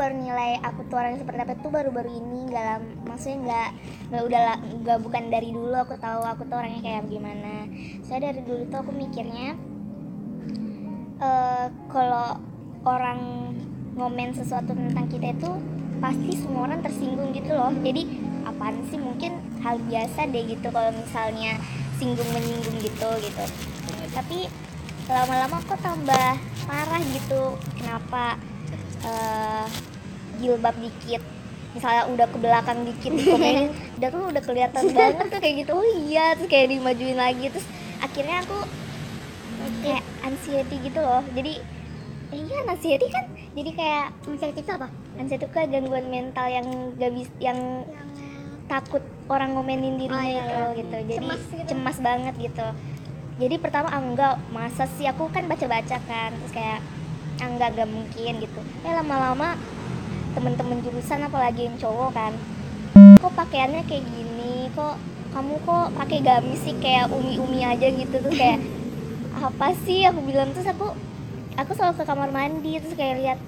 baru nilai aku tuh orangnya seperti apa tuh baru-baru ini nggak lam maksudnya nggak nggak udah nggak bukan dari dulu aku tahu aku tuh orangnya kayak gimana. Saya dari dulu tuh aku mikirnya eh kalau orang ngomen sesuatu tentang kita itu pasti semua orang tersinggung gitu loh. Jadi apaan sih? Mungkin hal biasa deh gitu kalau misalnya singgung menyinggung gitu gitu. Tapi lama-lama kok tambah parah gitu. Kenapa? Eh, jilbab dikit. Misalnya udah ke belakang dikit dikomenin udah tuh udah kelihatan banget tuh kayak gitu. Oh iya terus kayak dimajuin lagi. Terus akhirnya aku kayak anxiety gitu loh. Jadi eh, iya anxiety kan? Jadi kayak anxiety itu apa? anxiety itu kayak gangguan mental yang gak bis yang takut orang ngomenin dirinya Oh, iya, gitu, iya. gitu. Jadi Cemas gitu. cemas banget gitu. Jadi pertama ah, enggak masa sih? Aku kan baca-baca kan. Terus kayak ah, enggak enggak mungkin gitu. Eh lama-lama temen-temen jurusan apalagi yang cowok kan. Kok pakaiannya kayak gini? Kok kamu kok pakai gamis sih? Kayak umi-umi aja gitu. Tuh kayak apa sih? Aku bilang terus aku aku selalu ke kamar mandi terus kayak lihat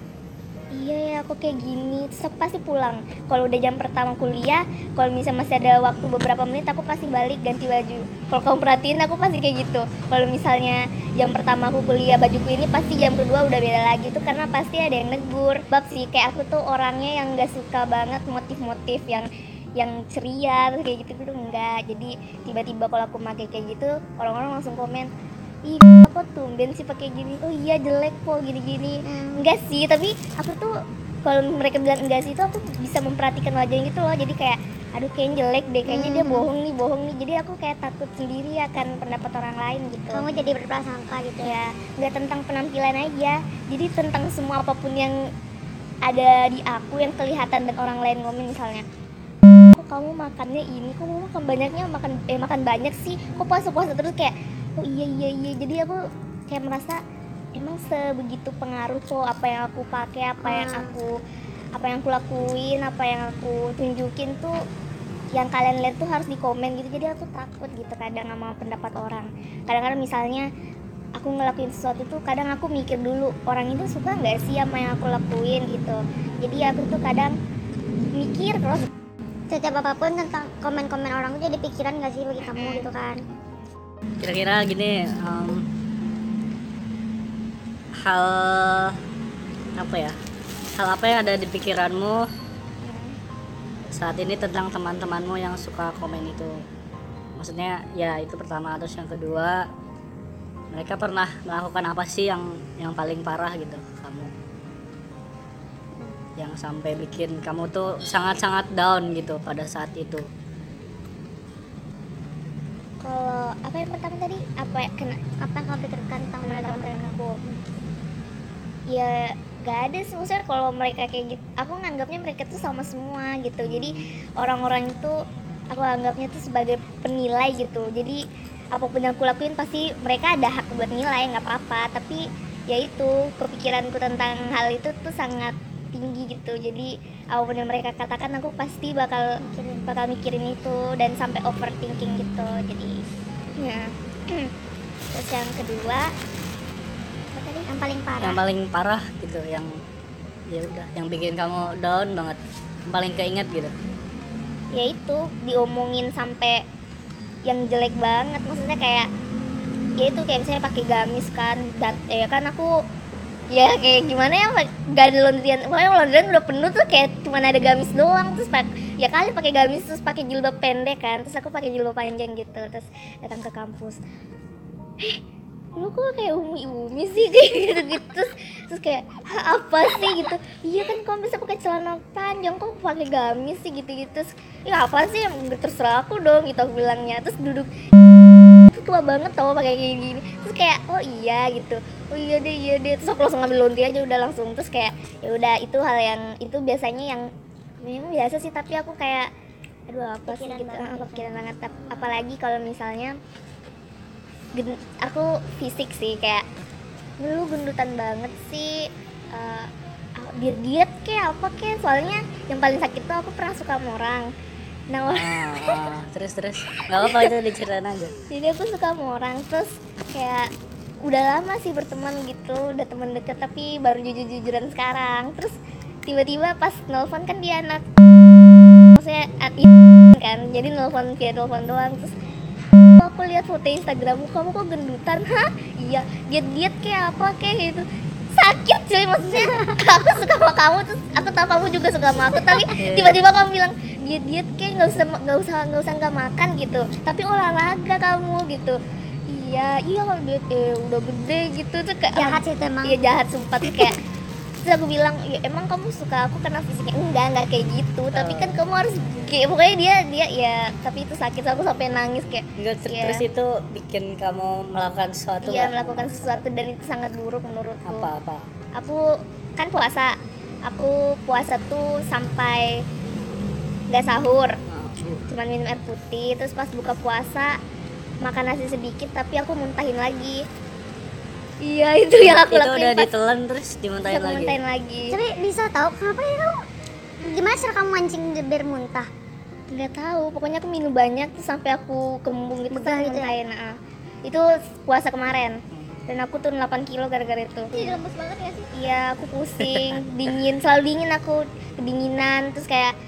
iya ya aku kayak gini. Terus aku pasti pulang. Kalau udah jam pertama kuliah kalau misalnya masih ada waktu beberapa menit aku pasti balik ganti baju. Kalau kamu perhatiin aku pasti kayak gitu. Kalau misalnya jam pertama aku kuliah bajuku ini pasti jam kedua udah beda lagi. Tuh karena pasti ada yang negur. Bab sih kayak aku tuh orangnya yang gak suka banget motif-motif yang yang ceria kayak gitu gitu enggak. Jadi tiba-tiba kalau aku pakai kayak gitu orang-orang langsung komen ih kok tumben sih pakai gini. Oh iya jelek kok gini-gini. Enggak sih tapi aku tuh kalau mereka bilang enggak sih itu aku bisa memperhatikan wajahnya gitu loh. Jadi kayak aduh kayaknya jelek deh kayaknya dia Hmm. bohong nih bohong nih. Jadi aku kayak takut sendiri akan pendapat orang lain gitu. Kamu jadi berprasangka gitu. Ya ya nggak tentang penampilan aja. Jadi tentang semua apa pun yang ada di aku yang kelihatan dan orang lain ngomong misalnya kok kamu makannya ini? Kok kamu makan banyaknya? Makan eh makan banyak sih? Kok puasa puasa terus kayak oh iya iya iya. Jadi aku kayak merasa emang sebegitu pengaruh kok apa yang aku pakai apa yang Ah. aku apa yang aku lakuin apa yang aku tunjukin tuh yang kalian lihat tuh harus di komen gitu. Jadi aku takut gitu kadang sama pendapat orang. Kadang-kadang misalnya aku ngelakuin sesuatu tuh kadang aku mikir dulu orang itu suka nggak sih sama yang aku lakuin gitu. Jadi aku tuh kadang mikir terus. Setiap apa pun tentang komen-komen orang tuh jadi pikiran gak sih bagi kamu gitu kan kira-kira gini em, hal apa ya? Hal apa yang ada di pikiranmu saat ini tentang teman-temanmu yang suka komen itu? Maksudnya ya itu pertama. Terus yang kedua mereka pernah melakukan apa sih yang yang paling parah gitu kamu? Yang sampai bikin kamu tuh sangat-sangat down gitu pada saat itu kalau apa yang pertama tadi? Apa kena apa yang kamu pikirkan tentang mereka aku ya gak ada sih. Maksudnya kalau mereka kayak gitu aku nganggapnya mereka tuh sama semua gitu. Jadi orang-orang itu aku anggapnya tuh sebagai penilai gitu. Jadi apa pun yang aku lakuin pasti mereka ada hak buat nilai nggak apa-apa. Tapi ya itu kepikiranku tentang hal itu tuh sangat tinggi gitu. Jadi apa pun yang mereka katakan aku pasti bakal bakal mikirin itu dan sampai overthinking gitu. Jadi ya. Terus yang kedua apa tadi? Yang paling parah. Yang paling parah gitu yang ya udah yang bikin kamu down banget. Yang paling keinget gitu. Ya itu diomongin sampai yang jelek banget. Maksudnya kayak ya itu kayak misalnya pakai gamis kan dan ya kan aku ya kayak gimana ya gak ada laundryan. Pokoknya laundryan udah penuh tuh kayak cuma ada gamis doang. Terus pak ya kali pakai gamis terus pakai jilbab pendek kan. Terus aku pakai jilbab panjang gitu terus datang ke kampus. Eh lu kok kayak umi-umi sih? Kayak gitu gitu terus, terus kayak "Hah, apa sih? gitu. Iya kan kamu bisa pakai celana panjang? Kok pakai gamis sih? Gitu gitu terus ya apa sih? Terserah aku dong gitu aku bilangnya. Terus duduk tua banget tau pakai kayak gini. Terus kayak oh iya gitu. Oh iya deh iya deh. Terus aku langsung ngambil lonti aja udah langsung. Terus kayak ya udah itu hal yang itu biasanya yang memang biasa sih tapi aku kayak aduh apa sih Pikiran gitu. banget. Ah, gitu. pikiran banget apalagi kalau misalnya aku fisik sih kayak lu gendutan banget sih biar diet kayak apa kayak soalnya yang paling sakit tuh aku pernah suka sama orang nah. Ah, terus terus. Nggak apa-apa itu diceritain aja. Jadi aku suka sama orang terus kayak udah lama sih berteman gitu udah teman deket tapi baru jujur-jujuran sekarang. Terus tiba-tiba pas nelfon kan dia anak. Maksudnya at kan jadi nelfon via telepon doang. Terus "Oh, aku lihat foto Instagrammu kamu kok gendutan? Hah? Iya. Diet diet kayak apa kayak gitu. Sakit cuy maksudnya. Aku suka sama kamu terus aku tahu kamu juga suka sama aku tapi Iya. tiba-tiba kamu bilang diet diet kayak nggak usah nggak usah nggak usah nggak makan gitu. Tapi olahraga kamu gitu. Iya iya kalau diet eh, udah gede gitu tuh kayak jahat sih itu emang. Iya jahat sumpah tuh kayak terus aku bilang ya emang kamu suka aku karena fisiknya? Enggak enggak kayak gitu. Tapi Oh. kan kamu harus kayak pokoknya dia dia ya tapi itu sakit aku sampai nangis kayak Enggak, ter- Iya. terus itu bikin kamu melakukan sesuatu nggak? melakukan sesuatu dan itu sangat buruk menurutku. Apa apa? Aku kan puasa. Aku puasa tuh sampai nggak sahur. Cuman minum air putih terus pas buka puasa makan nasi sedikit tapi aku muntahin lagi. Iya itu yang aku itu lakuin udah pas ditelan terus dimuntahin lagi. muntahin lagi. Tapi bisa tahu kenapa ya kamu? Gimana cara kamu mancing biar muntah? Nggak tahu pokoknya aku minum banyak terus sampai aku kembung gitu Begah terus gitu ya? muntahin ah. itu puasa kemarin. Dan aku turun 8 kilo gara-gara itu. Jadi lemes banget ya sih? Iya aku pusing dingin selalu dingin aku kedinginan terus kayak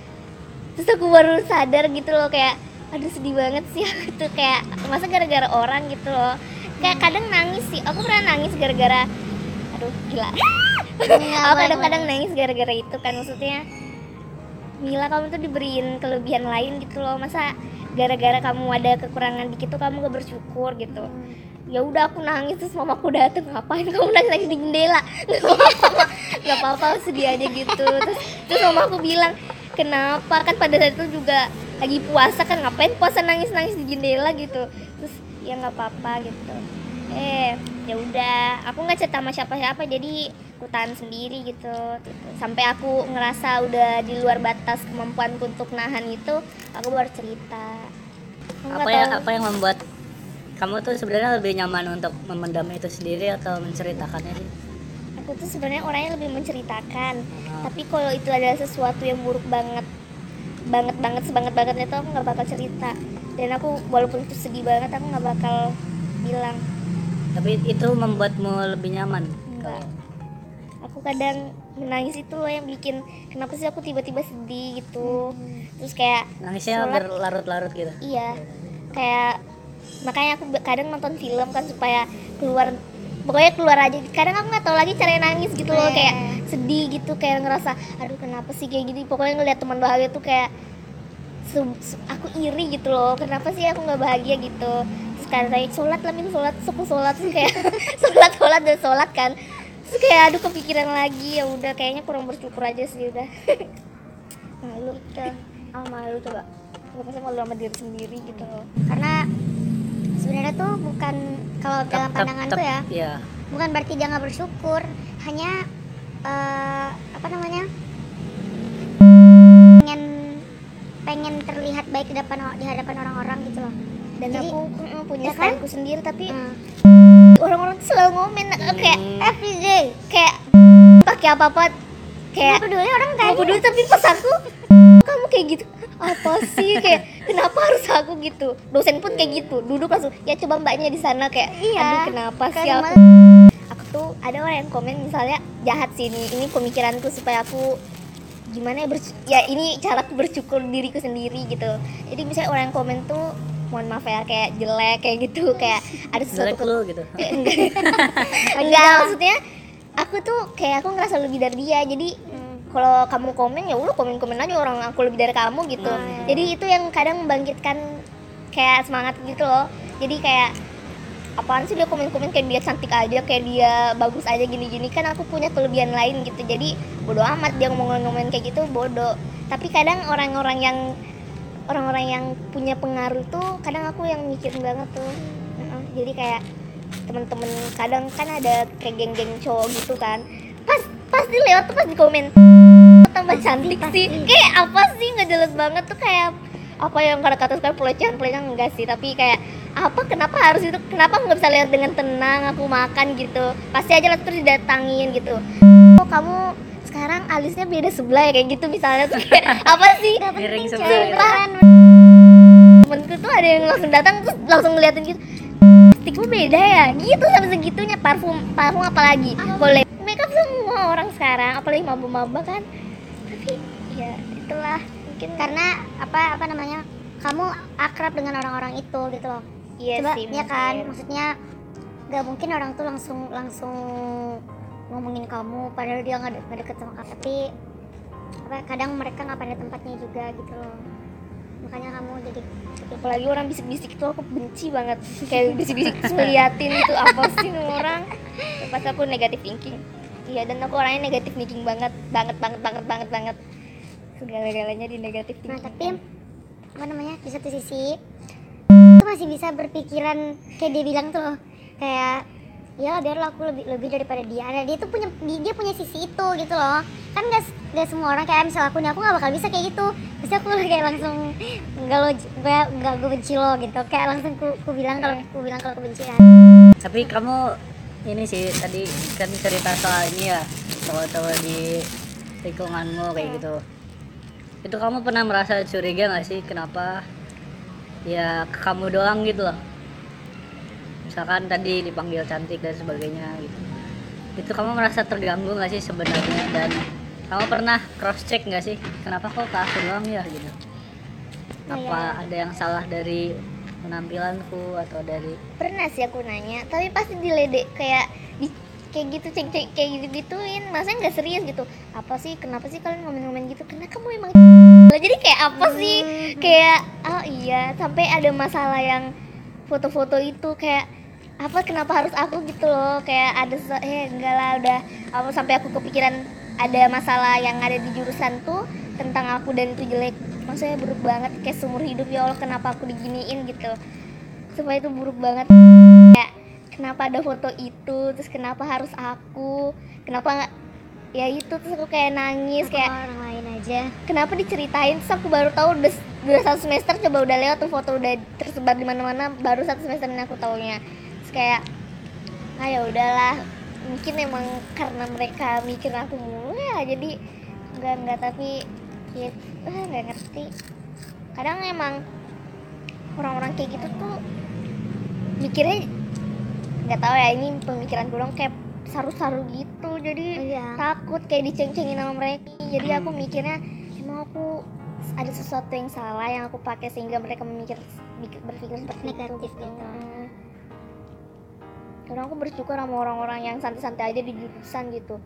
terus aku baru sadar gitu loh kayak aduh sedih banget sih aku tuh kayak masa gara-gara orang gitu loh. Kayak kadang nangis sih aku pernah nangis gara-gara aduh gila. Aku kadang-kadang nangis gara-gara itu kan maksudnya Mila kamu tuh diberiin kelebihan lain gitu loh. Masa gara-gara kamu ada kekurangan dikit tuh kamu gak bersyukur gitu. Ya udah aku nangis terus mamaku dateng ngapain kamu nangis lagi di jendela? Nggak apa-apa nggak apa-apa sedih aja gitu. Terus terus mama aku bilang kenapa? Kan pada saat itu juga lagi puasa kan ngapain puasa nangis nangis di jendela gitu. Terus ya nggak apa-apa gitu. Eh ya udah aku nggak cerita sama siapa-siapa jadi aku tahan sendiri gitu, sampai aku ngerasa udah di luar batas kemampuanku untuk nahan itu aku baru cerita. Aku apa yang tahu. apa yang membuat kamu tuh sebenarnya lebih nyaman untuk memendam itu sendiri atau menceritakannya sih aku tuh sebenarnya orangnya lebih menceritakan. Ah. tapi kalau itu adalah sesuatu yang buruk banget banget banget sebanget banget itu aku nggak bakal cerita. Dan aku walaupun itu sedih banget aku nggak bakal bilang. Tapi itu membuatmu lebih nyaman? Enggak. Aku kadang menangis itu loh yang bikin kenapa sih aku tiba-tiba sedih gitu? Terus kayak nangisnya Sholat. berlarut-larut gitu? Iya. Kayak makanya aku kadang nonton film kan supaya keluar pokoknya keluar aja. Kadang aku nggak tahu lagi cara nangis gitu loh Iya. kayak sedih gitu kayak ngerasa aduh kenapa sih kayak gini? Pokoknya ngeliat teman bahagia tuh kayak aku iri gitu loh. Kenapa sih aku nggak bahagia? gitu. Terus kayak saya sholat lah min sholat aku sholat terus kayak sholat sholat dan sholat kan. Terus kayak aduh kepikiran lagi. Ya udah kayaknya kurang bersyukur aja sih udah. Malu ah malu coba. Gue pasti malu sama diri sendiri gitu loh. Karena sebenarnya tuh bukan kalau dalam Tep- pandangan tep- tuh ya iya bukan berarti dia nggak bersyukur hanya eh, apa namanya pengen pengen terlihat baik di depan di hadapan orang-orang gitu loh dan Jadi- aku mm, punya ya kan? sendiri tapi Hmm. orang-orang tuh selalu ngomen kayak Hmm. everyday kayak pakai apa apa kayak Nggak peduli orang Gak kayak peduli tapi pas aku kamu kayak gitu apa sih kayak kenapa harus aku gitu? Dosen pun kayak gitu. Duduk langsung ya coba mbaknya di sana. Kayak Iya. aduh kenapa sih aku? Aku tuh ada orang yang komen misalnya jahat sih ini ini pemikiranku supaya aku gimana ya ya ini caraku bersyukur diriku sendiri gitu. Jadi misalnya orang yang komen tuh mohon maaf ya kayak jelek kayak gitu kayak ada sesuatu jelek lu gitu. Enggak maksudnya aku tuh kayak aku ngerasa lebih dari dia. Jadi kalau kamu komen ya udah komen komen aja orang aku lebih dari kamu gitu. Hmm. jadi itu yang kadang membangkitkan kayak semangat gitu loh. Jadi kayak apaan sih dia komen komen kayak dia cantik aja kayak dia bagus aja gini gini kan aku punya kelebihan lain gitu. Jadi bodoh amat dia ngomong ngomongin kayak gitu bodoh. Tapi kadang orang-orang yang orang-orang yang punya pengaruh tuh kadang aku yang mikirin banget tuh. Jadi kayak temen-temen kadang kan ada kayak geng-geng cowok gitu kan pas pas di lewat tuh pas di komen. Tambah cantik sih. kayak apa sih? Nggak jelas banget tuh kayak apa yang kata-kata sekarang pelecehan pelecehan enggak sih? Tapi kayak apa? Kenapa harus itu? Kenapa nggak bisa lihat dengan tenang aku makan gitu? Pasti aja lah terus didatangin gitu. Oh kamu sekarang alisnya beda sebelah ya? Kayak gitu misalnya tuh. Kayak apa sih? Miring sebelah beneran. temenku tuh ada yang langsung datang terus langsung ngeliatin gitu. Lipstickmu beda ya? Gitu sampai segitunya. Parfum parfum apalagi. Boleh makeup semua orang sekarang apalagi maba-maba kan. Tapi ya itulah. Mungkin karena apa apa namanya kamu akrab dengan orang-orang itu gitu loh. Iya coba sih ya kan? maksudnya nggak mungkin orang tuh langsung langsung ngomongin kamu padahal dia nggak de- deket sama kamu. Tapi apa kadang mereka nggak pada tempatnya juga gitu loh. Makanya kamu jadi apalagi orang bisik-bisik itu aku benci banget. Kayak bisik-bisik terus ngeliatin itu apa sih orang. Pas aku negatif thinking iya dan aku orangnya negatif thinking banget banget banget banget banget banget. Segala-galanya di negatif nah thinking tapi apa namanya di satu sisi itu masih bisa berpikiran kayak dia bilang tuh loh, kayak ya biar aku lebih lebih daripada dia. Ada dia tuh punya dia punya sisi itu gitu loh. Kan gak, gak semua orang kayak misal aku nih aku gak bakal bisa kayak gitu. Pasti aku kayak langsung nggak lo gue nggak gue benci lo gitu. Kayak langsung ku, ku bilang kalau ku bilang kalau aku benci kan tapi kamu ini sih tadi kan cerita soal ini ya cowok-cowok di lingkunganmu kayak gitu. Itu kamu pernah merasa curiga gak sih kenapa ya ke kamu doang gitu loh? Misalkan tadi dipanggil cantik dan sebagainya gitu. Itu kamu merasa terganggu gak sih sebenarnya? Dan kamu pernah cross check gak sih kenapa kok ke aku doang ya gitu? Apa ada yang salah dari penampilanku atau dari pernah sih aku nanya tapi pasti diledek kayak di, kayak gitu cek cek kayak gitu gituin. Masa nggak serius gitu? Apa sih kenapa sih kalian ngomen-ngomen gitu? Karena kamu emang jadi kayak apa sih? Kayak oh iya sampai ada masalah yang foto-foto itu kayak apa kenapa harus aku? gitu loh. Kayak ada eh enggak lah udah. Apa sampai aku kepikiran ada masalah yang ada di jurusan tuh tentang aku dan itu jelek. Maksudnya buruk banget kayak seumur hidup ya Allah kenapa aku diginiin gitu. Supaya itu buruk banget. Kayak kenapa ada foto itu terus kenapa harus aku? Kenapa nggak ya itu terus aku kayak nangis kayak kayak orang lain aja? kenapa diceritain? Terus aku baru tahu udah udah satu semester coba udah lewat tuh foto udah tersebar di mana-mana baru satu semester ini aku taunya. Terus kayak ah ya udahlah. Mungkin emang karena mereka mikir aku mulu ya jadi nggak nggak tapi ya nggak ngerti. Kadang emang orang-orang kayak gitu tuh mikirnya nggak tahu ya ini pemikiran gue dong kayak saru-saru gitu. Jadi iya. takut kayak diceng-cengin sama mereka. Jadi aku mikirnya emang aku ada sesuatu yang salah yang aku pakai sehingga mereka memikir mikir- berpikir seperti Negatif itu gitu. Hmm. kadang aku bersyukur sama orang-orang yang santai-santai aja di jurusan gitu.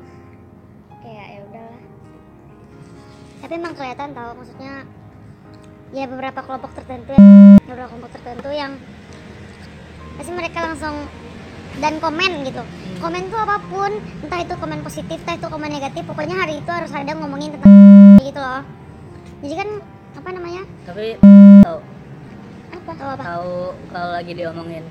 Kayak ya tapi emang kelihatan tau maksudnya ya beberapa kelompok tertentu beberapa kelompok tertentu yang pasti mereka langsung dan komen gitu. Komen tuh apa pun entah itu komen positif entah itu komen negatif pokoknya hari itu harus ada ngomongin tentang gitu loh. Jadi kan apa namanya? Tapi tahu apa? Tahu apa? Tahu kalau lagi diomongin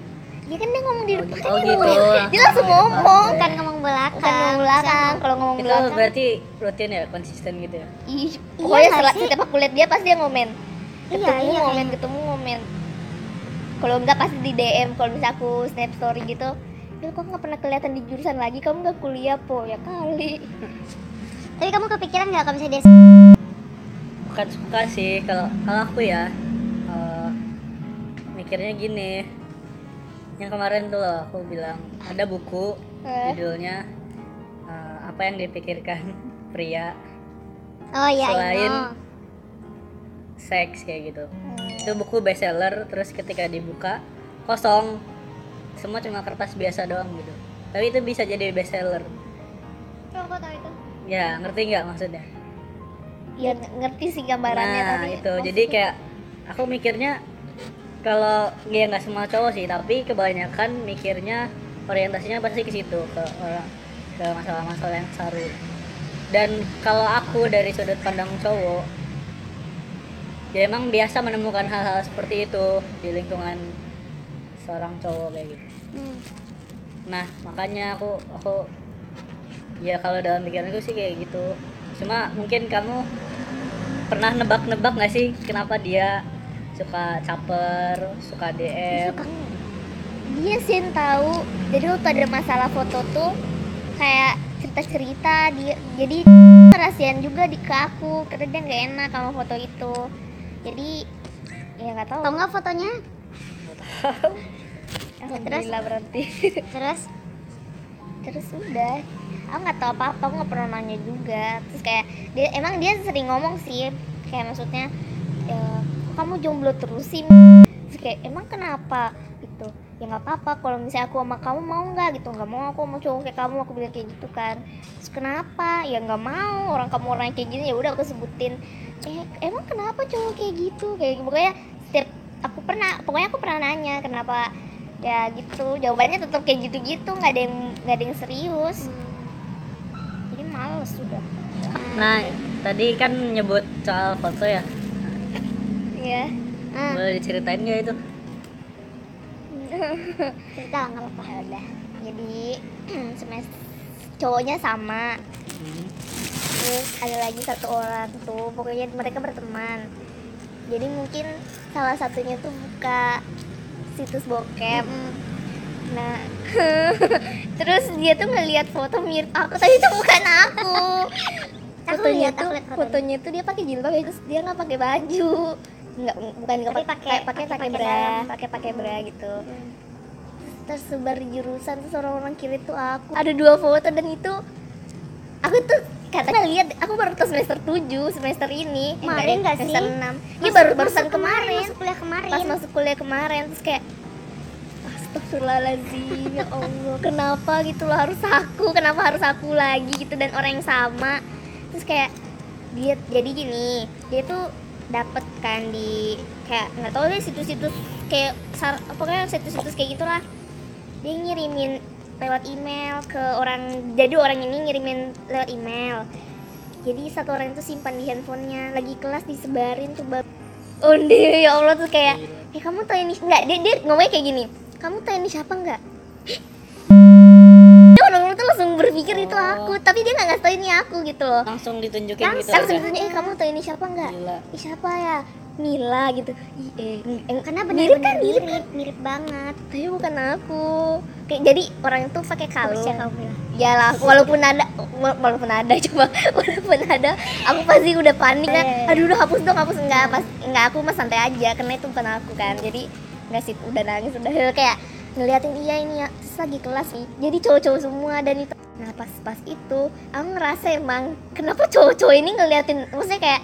dia kan dia ngomong di Oh, depan oh dia gitu. ngomong. dia langsung ngomong. Oke. bukan ngomong belakang. Bukan ngomong belakang. kalau ngomong itu belakang. berarti rutin ya konsisten gitu ya? Ih pokoknya nggak setelah setiap aku lihat dia pasti dia ngomen. Iya, ketemu iya, ngomen ketemu ngomen. Kalau enggak pasti di DM kalau misalnya aku snap story gitu. Ya kok nggak pernah kelihatan di jurusan lagi? Kamu nggak kuliah po? Ya kali. Tapi kamu kepikiran nggak kalau misalnya dia bukan suka sih. Kalau kalau aku ya eh, mikirnya gini yang kemarin tuh loh aku bilang ada buku Eh. judulnya eh, apa yang dipikirkan pria? Oh iya Selain- Ino. seks kayak gitu. Itu buku bestseller terus ketika dibuka kosong. Semua cuma kertas biasa doang gitu. Tapi itu bisa jadi bestseller. Oh, kok tahu itu? Ya ngerti nggak maksudnya? Ya ng- ngerti sih gambarannya nah tapi itu. Jadi kayak aku mikirnya kalau ya nggak semua cowok sih tapi kebanyakan mikirnya orientasinya pasti ke situ ke orang ke masalah-masalah yang saru dan kalau aku dari sudut pandang cowok ya emang biasa menemukan hal-hal seperti itu di lingkungan seorang cowok kayak gitu. Hmm. nah makanya aku aku ya kalau dalam pikiranku sih kayak gitu. Cuma mungkin kamu pernah nebak-nebak nggak sih kenapa dia suka caper suka DM dia sih tahu. Jadi waktu ada masalah foto tuh kayak cerita cerita dia jadi rahasian juga di ke aku. Karena dia nggak enak sama foto itu. Jadi ya nggak tahu. Tahu nggak fotonya? Alhamdulillah berarti. Terus? Terus udah. Aku nggak tahu apa apa aku nggak pernah nanya juga. Terus kayak dia emang dia sering ngomong sih. Kayak maksudnya ya, kamu jomblo terus sih? Terus kayak emang kenapa? Gitu. Ya nggak apa-apa kalau misalnya aku sama kamu mau nggak? Gitu. Nggak mau aku mau cowok kayak kamu aku bilang kayak gitu kan. Terus kenapa? Ya nggak mau orang kamu orang kayak gini. Ya udah aku sebutin. Eh emang kenapa cowok kayak gitu? Kayak pokoknya setiap aku pernah pokoknya aku pernah nanya kenapa? Ya gitu. Jawabannya tetap kayak gitu-gitu nggak ada yang nggak ada yang serius. Jadi males sudah. Nah, tadi kan nyebut soal foto ya. Ya ah. Boleh diceritain nggak itu? cerita nggak apa-apa ya udah. Jadi semester cowoknya sama. Hmm. terus ada lagi satu orang tuh pokoknya mereka berteman. Jadi mungkin salah satunya tuh buka situs bokep. Nah terus dia tuh ngeliat foto mirip aku tapi itu bukan aku. Aku fotonya tuh aku fotonya. fotonya tuh dia pakai jilbab ya, terus dia nggak pakai baju nggak bukan nggak pakai pakai- pakai bra. pakai pakai bra gitu. Tersebar di jurusan terus orang-orang kiri tuh aku. Ada dua foto dan itu aku tuh katanya lihat aku baru tuh semester 7 semester ini. Eh, Kemarin enggak nggak sih? semester 6 iya baru barusan kemarin. masuk kuliah kemarin. Pas masuk kuliah kemarin terus kayak Astagfirullahaladzim ya Allah kenapa gitu loh? Harus aku kenapa harus aku lagi? gitu. Dan orang yang sama. Terus kayak dia jadi gini dia tuh dapet kan di kayak nggak tahu deh situs-situs kayak sar, pokoknya situs-situs kayak gitulah. Dia ngirimin lewat email ke orang jadi orang ini ngirimin lewat email. Jadi satu orang itu simpan di handphonenya lagi kelas disebarin tuh bab. Oh dia ya Allah tuh kayak eh kamu tahu ini nggak dia dia ngomongnya kayak gini kamu tahu ini siapa nggak langsung berpikir itu Oh. aku tapi dia nggak ngasih tahu ini aku gitu loh. Langsung ditunjukin gitu. langsung ditanya eh kamu tahu ini siapa nggak. Ih, siapa ya? Mila gitu. Ih, eh, eh, karena mirip benar-benar kan? mirip. Mirip mirip banget. Tapi bukan aku. Kayak jadi orang itu pakai kalung. Ya lah walaupun ada wa- walaupun ada coba walaupun ada aku pasti udah panik kan. Iya, iya, iya. aduh udah hapus dong hapus. Enggak pas enggak aku mah santai aja karena itu bukan aku kan. Jadi nggak sih udah nangis udah. Kayak ngeliatin iya ini ya. Terus lagi kelas nih jadi cowok-cowok semua dan itu nah pas pas itu aku ngerasa emang kenapa cowok-cowok ini ngeliatin maksudnya kayak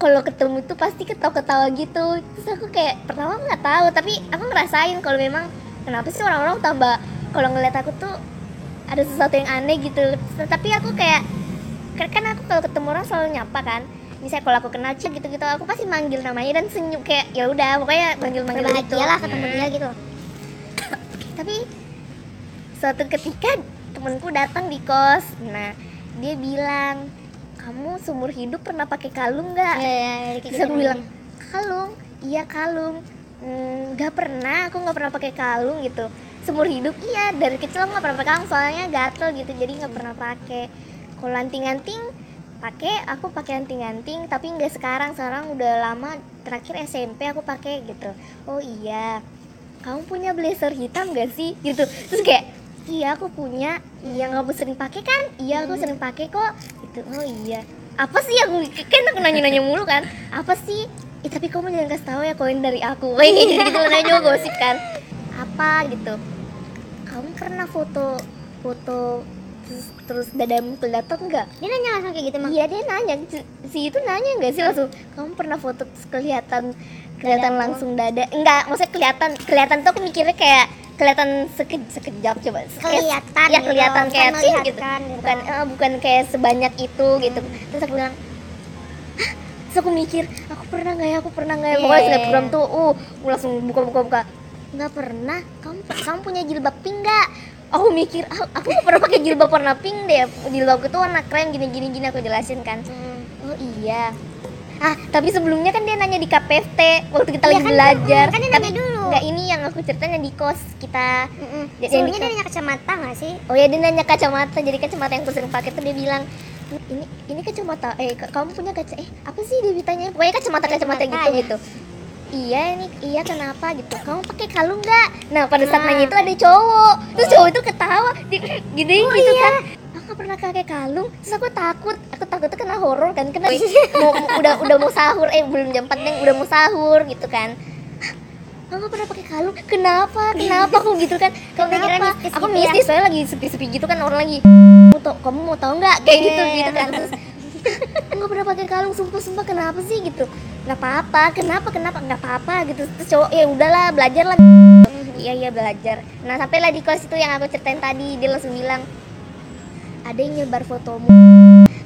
kalau ketemu itu pasti ketawa-ketawa gitu. Terus aku kayak pertama nggak tahu tapi aku ngerasain kalau memang kenapa sih orang-orang tambah kalau ngeliat aku tuh ada sesuatu yang aneh gitu. Tapi aku kayak kan- kan aku kalau ketemu orang selalu nyapa kan. Misalnya kalau aku kenal Cik gitu-gitu aku pasti manggil namanya dan senyum kayak ya udah pokoknya manggil-manggil gitu. lah ketemu dia gitu. Tapi suatu ketika temenku datang di kos. Nah dia bilang kamu seumur hidup pernah pakai kalung nggak? Ya ya ya, terus gitu. aku bilang kalung. Iya kalung. "Hmm, nggak pernah aku nggak pernah pakai kalung gitu. Seumur hidup iya dari kecil nggak pernah pakai kalung soalnya gatel gitu. Jadi nggak pernah pakai. Kalau anting-anting pakai aku pakai anting-anting tapi nggak sekarang sekarang udah lama terakhir SMP aku pakai gitu. Oh iya kamu punya blazer hitam gak sih? gitu. Terus kayak iya aku punya. Iya kamu sering pakai kan? Iya aku sering pakai kok. Gitu. Oh iya. Apa sih yang kan aku nanya-nanya mulu kan? Apa sih? Ih, tapi kamu jangan kasih tahu ya koin dari aku. Kayak gitu gitu nanya juga gosip kan? Apa gitu. Kamu pernah foto foto terus, terus dadamu kelihatan nggak? Dia nanya langsung kayak gitu emang Iya dia nanya. Si- itu nanya nggak sih langsung? Kamu pernah foto terus kelihatan kelihatan langsung dada? Enggak maksudnya kelihatan kelihatan tuh aku mikirnya kayak kelihatan seke, sekejap coba. Kelihatan ya gitu, kelihatan bukan kayak ting gitu. gitu. bukan eh, bukan kayak sebanyak itu gitu. Terus aku bilang Hah? terus aku mikir aku pernah nggak ya? Aku pernah nggak ya? Iya, pokoknya iya. tuh uh aku langsung buka buka buka nggak pernah. Kamu kamu punya jilbab pink nggak? Aku mikir ah, aku nggak pernah pakai jilbab warna pink deh. Jilbabku tuh warna krem gini gini gini aku jelasin kan. Oh iya ah tapi sebelumnya kan dia nanya di KPFT waktu kita Iya lagi kan, belajar. kan dia tapi nanya dulu. nggak ini yang aku ceritanya di kos kita. Mm-mm. Dia- sebelumnya dia di- nanya kacamata nggak sih? Oh ya dia nanya kacamata, jadi kacamata yang aku sering pakai tuh dia bilang ini ini kacamata eh ka- kamu punya kaca eh apa sih? Dia ditanya. Pokoknya kacamata kacamata Kacamata, gitu. Ya. gitu iya ini iya kenapa? Gitu. Kamu pakai kalung nggak? Nah pada saat Nah. nanya itu ada cowok. Terus cowok itu ketawa. Di, gini Oh, gitu iya. kan aku nggak pernah pakai kalung. Terus aku takut. Aku takut tuh kena horor kan kena mau, udah udah mau sahur. Eh belum jam 4 Neng, udah mau sahur gitu kan. "Ah, nggak pernah pakai kalung. Kenapa? Kenapa aku gitu kan? Kenapa? mistis aku mistis soalnya lagi sepi-sepi gitu kan orang lagi. "Kamu tau kamu mau tahu nggak? Kayak gitu Iya. gitu kan. Terus "Aku nggak pernah pakai kalung sumpah sumpah kenapa sih? Gitu. Nggak apa-apa kenapa kenapa? Nggak apa-apa gitu. Terus cowok ya udahlah belajar lah. Iya iya belajar. Nah sampailah di kelas itu yang aku ceritain tadi dia langsung bilang ada yang nyebar fotomu.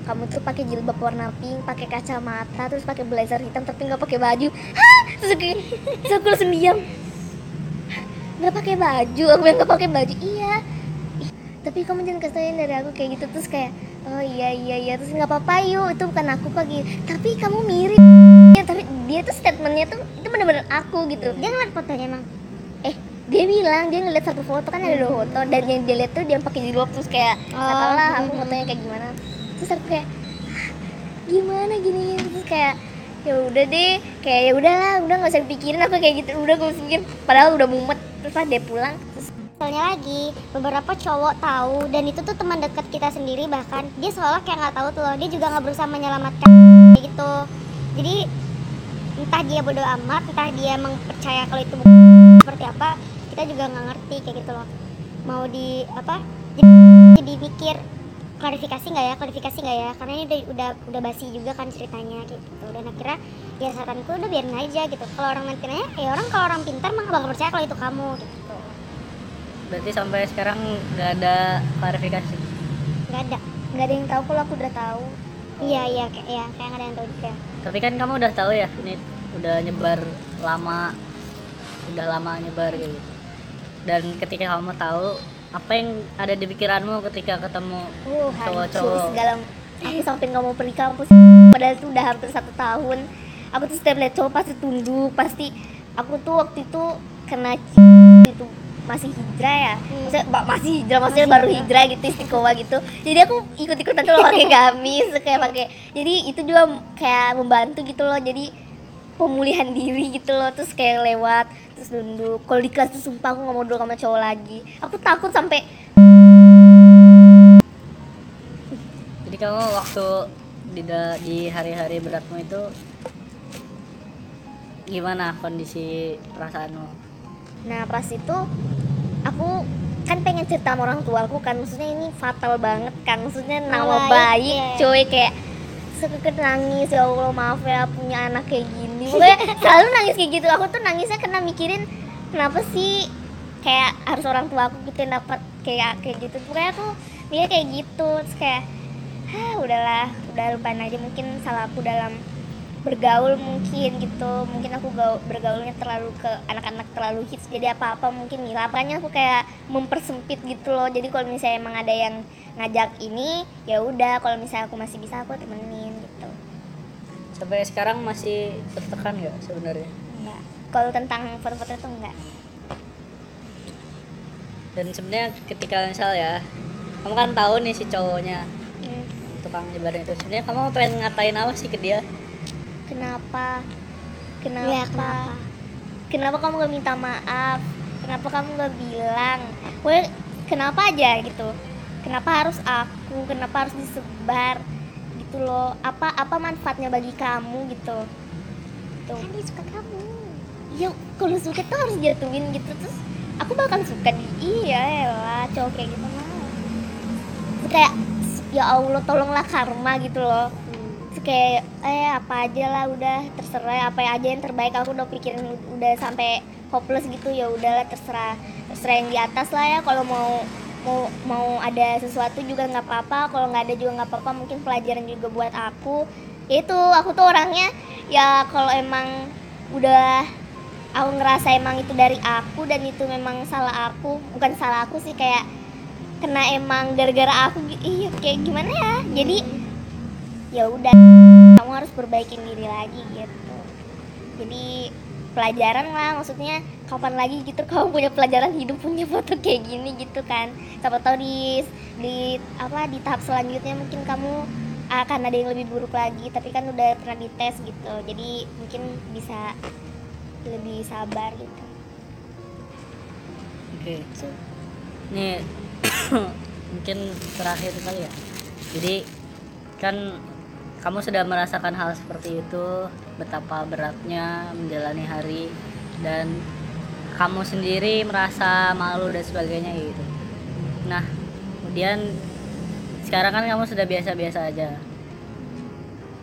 Kamu tuh pakai jilbab warna pink pakai kacamata terus pakai blazer hitam tapi nggak pakai baju. Hah? terus aku langsung diam. "Hah? nggak pakai baju aku yang nggak pakai baju. Iya. Tapi kamu jangan kasih tauin dari aku kayak gitu. Terus kayak oh iya iya iya. Terus nggak apa-apa yuk. Itu bukan aku kok gitu. Tapi kamu mirip. Ya tapi dia tuh statementnya tuh itu bener-bener aku gitu. Dia ngeliat fotonya emang eh dia bilang dia ngeliat satu foto kan ada dua foto. Dan yang dia lihat tuh dia pakai jilbab terus kayak Oh, tau lah aku hmm. fotonya kayak gimana. Terus aku kayak "Hah, gimana gini terus kayak ya udah deh. Kayak ya udahlah udah nggak usah dipikirin aku kayak gitu. Udah gue pikir padahal udah mumet. Terus pas dia pulang terus Soalnya lagi beberapa cowok tahu dan itu tuh teman dekat kita sendiri bahkan. Dia seolah kayak nggak tahu tuh loh dia juga nggak berusaha menyelamatkan gitu. Jadi entah dia bodoh amat entah dia emang percaya kalau itu seperti apa kita juga nggak ngerti kayak gitu loh. Mau di apa jadi, jadi pikir klarifikasi nggak ya klarifikasi nggak ya? Karena ini udah, udah udah basi juga kan ceritanya kayak gitu. Dan akhirnya ya saranku udah biarin aja gitu. Kalau orang nanti nanya ya orang kalau orang pintar mah bakal percaya kalau itu kamu gitu. Berarti sampai sekarang nggak ada klarifikasi? Nggak ada. Nggak ada yang tahu kalau aku udah tahu. Iya iya kayak ya kayak nggak ada yang tahu juga. Tapi kan kamu udah tahu ya ini udah nyebar lama udah lama nyebar gitu dan ketika kamu tahu apa yang ada di pikiranmu ketika ketemu uh Cowok-cowok. segala aku sampai nggak mau pergi kampus. Padahal itu udah hampir satu tahun. Aku tuh setiap lihat cowok pasti tunduk pasti aku tuh waktu itu kena itu masih hijrah ya. Maksudnya ba- masih hijrah maksudnya baru hijrah. gitu istiqomah gitu. Jadi aku ikut ikutan tuh pakai gamis kayak pakai jadi itu juga kayak membantu gitu loh. Jadi pemulihan diri gitu loh. Terus kayak lewat terus nunduk. Kalau di kelas tuh sumpah aku nggak mau duduk sama cowok lagi. Aku takut sampai jadi kamu waktu di di hari-hari beratmu itu gimana kondisi perasaanmu? Nah pas itu aku kan pengen cerita sama orang tua aku kan. Maksudnya ini fatal banget kan. Maksudnya nama baik, baik iya. cuy. Kayak sekeket nangis ya Allah maaf ya punya anak kayak gini. Pokoknya selalu nangis kayak gitu. Aku tuh nangisnya karena mikirin kenapa sih kayak harus orang tua aku gitu yang dapat kayak kayak gitu. Pokoknya aku mikir kayak gitu terus kayak Hah, udahlah udah lupain aja mungkin salah aku dalam bergaul mungkin gitu. Mungkin aku gaul, bergaulnya terlalu ke anak-anak terlalu hits jadi apa-apa mungkin ngira apanya aku kayak mempersempit gitu loh. Jadi kalau misalnya emang ada yang ngajak ini ya udah kalau misalnya aku masih bisa aku temenin. gitu sampai sekarang masih tertekan nggak sebenarnya? Enggak kalau tentang foto-foto itu enggak dan sebenarnya ketika misal ya kamu kan tahu nih si cowoknya Hmm, tukang nyebarin itu. Sebenarnya kamu pengen ngatain apa sih ke dia? Kenapa? Kenapa? Ya kenapa? Kenapa kamu gak minta maaf? Kenapa kamu gak bilang? Well kenapa aja gitu. Kenapa harus aku? Kenapa harus disebar gitu loh. Apa apa manfaatnya bagi kamu gitu. Tuh. Kan dia suka kamu. Ya kalau suka tuh harus jatuhin gitu. Terus aku bakal suka di iya lah cowok kayak gitu mah. Kayak ya Allah tolonglah karma gitu loh. Terus kayak eh apa aja lah udah terserah. Apa aja yang terbaik aku udah pikirin udah sampai hopeless gitu ya udahlah terserah. Terserah yang di atas lah ya kalau mau mau mau ada sesuatu juga nggak apa-apa. Kalau nggak ada juga nggak apa-apa mungkin pelajaran juga buat aku. Itu aku tuh orangnya ya kalau emang udah aku ngerasa emang itu dari aku dan itu memang salah aku. Bukan salah aku sih kayak kena emang gara-gara aku. Iya kayak gimana ya? Jadi ya udah kamu harus perbaikin diri lagi gitu. Jadi pelajaran lah maksudnya kapan lagi gitu kamu punya pelajaran hidup punya foto kayak gini gitu kan. Siapa tahu di di apa di tahap selanjutnya mungkin kamu akan ada yang lebih buruk lagi tapi kan udah pernah dites gitu. Jadi mungkin bisa lebih sabar gitu. Oke. Nih mungkin terakhir kali ya. Jadi kan kamu sudah merasakan hal seperti itu betapa beratnya menjalani hari dan kamu sendiri merasa malu dan sebagainya gitu. Nah kemudian sekarang kan kamu sudah biasa-biasa aja.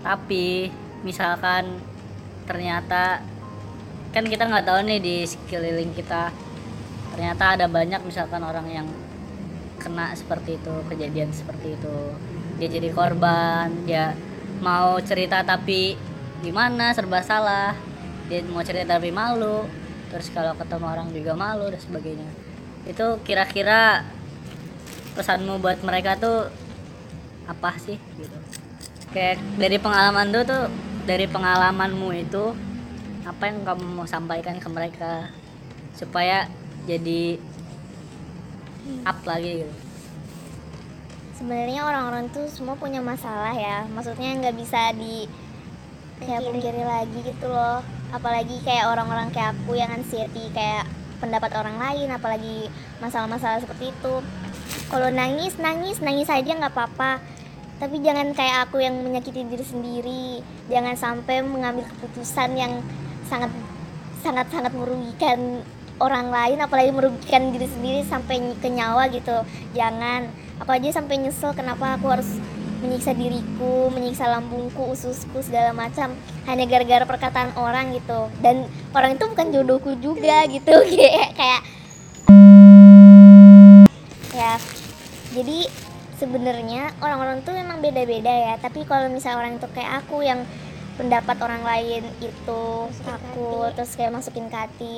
Tapi misalkan ternyata kan kita nggak tahu nih di sekeliling kita ternyata ada banyak misalkan orang yang kena seperti itu kejadian seperti itu. Dia jadi korban dia mau cerita tapi gimana serba salah. Dia mau cerita tapi malu. Terus kalau ketemu orang juga malu dan sebagainya. Itu kira-kira pesanmu buat mereka tuh apa sih gitu? Kayak dari pengalaman tuh tuh dari pengalamanmu itu apa yang kamu mau sampaikan ke mereka supaya jadi up lagi gitu sebenarnya orang-orang tuh semua punya masalah ya. Maksudnya nggak bisa di kayak pungkiri lagi gitu loh. Apalagi kayak orang-orang kayak aku yang anxiety kayak pendapat orang lain apalagi masalah-masalah seperti itu. Kalau nangis nangis nangis aja nggak apa-apa. Tapi jangan kayak aku yang menyakiti diri sendiri. Jangan sampai mengambil keputusan yang sangat sangat sangat merugikan orang lain apalagi merugikan diri sendiri sampai ke nyawa gitu. Jangan aku aja sampai nyesel kenapa aku harus menyiksa diriku menyiksa lambungku ususku segala macam. Hanya gara-gara perkataan orang gitu. Dan orang itu bukan jodohku juga gitu kayak kayak. Ya jadi sebenarnya orang-orang tuh memang beda-beda ya. Tapi kalau misalnya orang itu kayak aku yang pendapat orang lain itu aku terus kayak masukin ke hati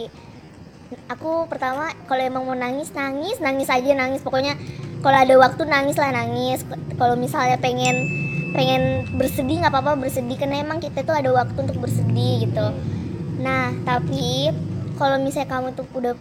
aku pertama kalau emang mau nangis nangis. Nangis aja nangis. Pokoknya kalau ada waktu nangis lah nangis. Kalau misalnya pengen pengen bersedih nggak apa-apa bersedih. Karena emang kita tuh ada waktu untuk bersedih gitu. Nah tapi kalau misalnya kamu tuh udah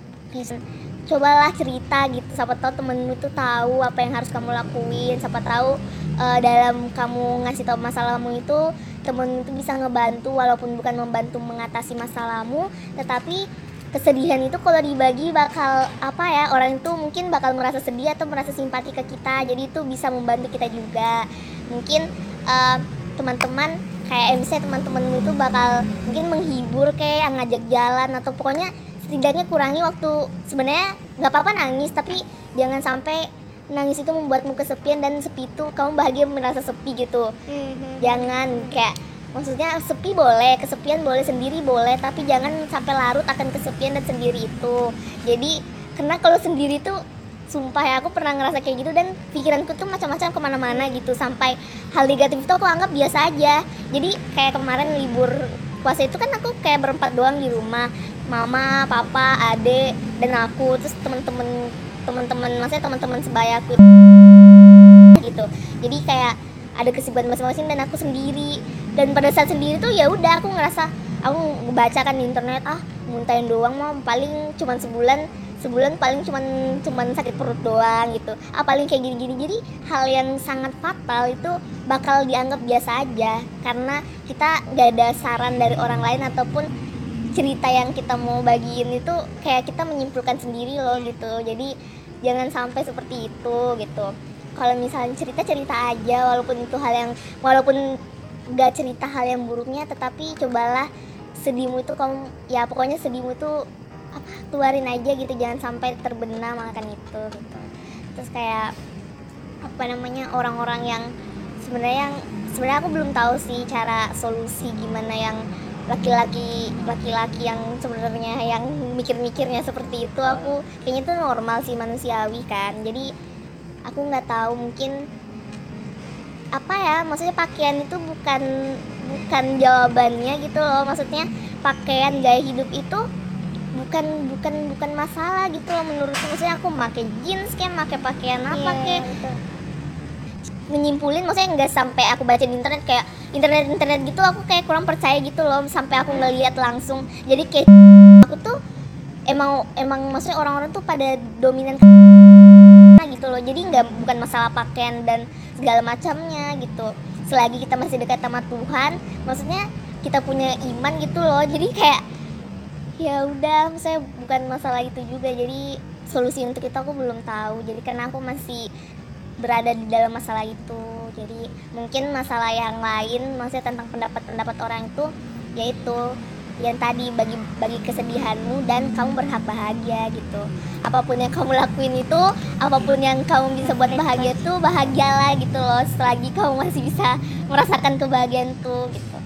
cobalah cerita gitu. Siapa tahu temenmu tuh tahu apa yang harus kamu lakuin. Siapa tahu uh, dalam kamu ngasih tahu masalahmu itu temen itu bisa ngebantu walaupun bukan membantu mengatasi masalahmu. Tetapi kesedihan itu kalau dibagi bakal apa ya orang itu mungkin bakal merasa sedih atau merasa simpati ke kita. Jadi itu bisa membantu kita juga. Mungkin uh, teman-teman kayak misalnya teman-teman itu bakal mungkin menghibur kayak ngajak jalan atau pokoknya setidaknya kurangi waktu. Sebenarnya nggak apa-apa nangis tapi jangan sampai nangis itu membuatmu kesepian dan sepi itu kamu bahagia merasa sepi gitu. Mm-hmm. jangan kayak maksudnya sepi boleh kesepian boleh sendiri boleh tapi jangan sampai larut akan kesepian dan sendiri itu. Jadi karena kalau sendiri tuh sumpah ya aku pernah ngerasa kayak gitu dan pikiranku tuh macam-macam ke mana-mana gitu. Sampai hal negatif itu aku anggap biasa aja. Jadi kayak kemarin libur puasa itu kan aku kayak berempat doang di rumah. Mama papa ade dan aku terus temen-temen teman-teman maksudnya teman-teman sebayaku gitu. Jadi kayak ada kesibukan masing-masing dan aku sendiri dan pada saat sendiri tuh ya udah aku ngerasa aku baca kan di internet ah muntahin doang mah paling cuman sebulan sebulan paling cuman cuman sakit perut doang gitu. Ah paling kayak gini-gini. Jadi hal yang sangat fatal itu bakal dianggap biasa aja karena kita gak ada saran dari orang lain ataupun cerita yang kita mau bagiin itu kayak kita menyimpulkan sendiri loh gitu. Jadi jangan sampai seperti itu gitu. Kalau misalnya cerita cerita aja walaupun itu hal yang walaupun gak cerita hal yang buruknya tetapi cobalah sedihmu itu kamu ya pokoknya sedihmu itu apa keluarin aja gitu jangan sampai terbenam akan itu gitu. Terus kayak apa namanya orang-orang yang sebenarnya yang sebenarnya aku belum tahu sih cara solusi gimana yang laki-laki laki-laki yang sebenarnya yang mikir-mikirnya seperti itu. Aku kayaknya itu normal sih manusiawi kan. Jadi aku nggak tahu mungkin apa ya maksudnya pakaian itu bukan bukan jawabannya gitu loh. Maksudnya pakaian gaya hidup itu bukan bukan bukan masalah gitu loh menurutku maksudnya aku pakai jeans kayak pakai pakaian apa yeah, kayak menyimpulin maksudnya nggak sampai aku baca di internet kayak internet internet gitu aku kayak kurang percaya gitu loh sampai aku ngeliat langsung. Jadi kayak aku tuh emang emang maksudnya orang-orang tuh pada dominan gitu loh. Jadi nggak bukan masalah pakaian dan segala macamnya gitu. Selagi kita masih dekat sama Tuhan maksudnya kita punya iman gitu loh. Jadi kayak ya udah saya bukan masalah itu juga. Jadi solusi untuk itu aku belum tahu. Jadi karena aku masih berada di dalam masalah itu. Jadi mungkin masalah yang lain maksudnya tentang pendapat-pendapat orang itu yaitu yang tadi bagi bagi kesedihanmu dan kamu berhak bahagia gitu. Apa pun yang kamu lakuin itu apa pun yang kamu bisa buat bahagia itu bahagialah gitu loh. Selagi kamu masih bisa merasakan kebahagiaan tuh gitu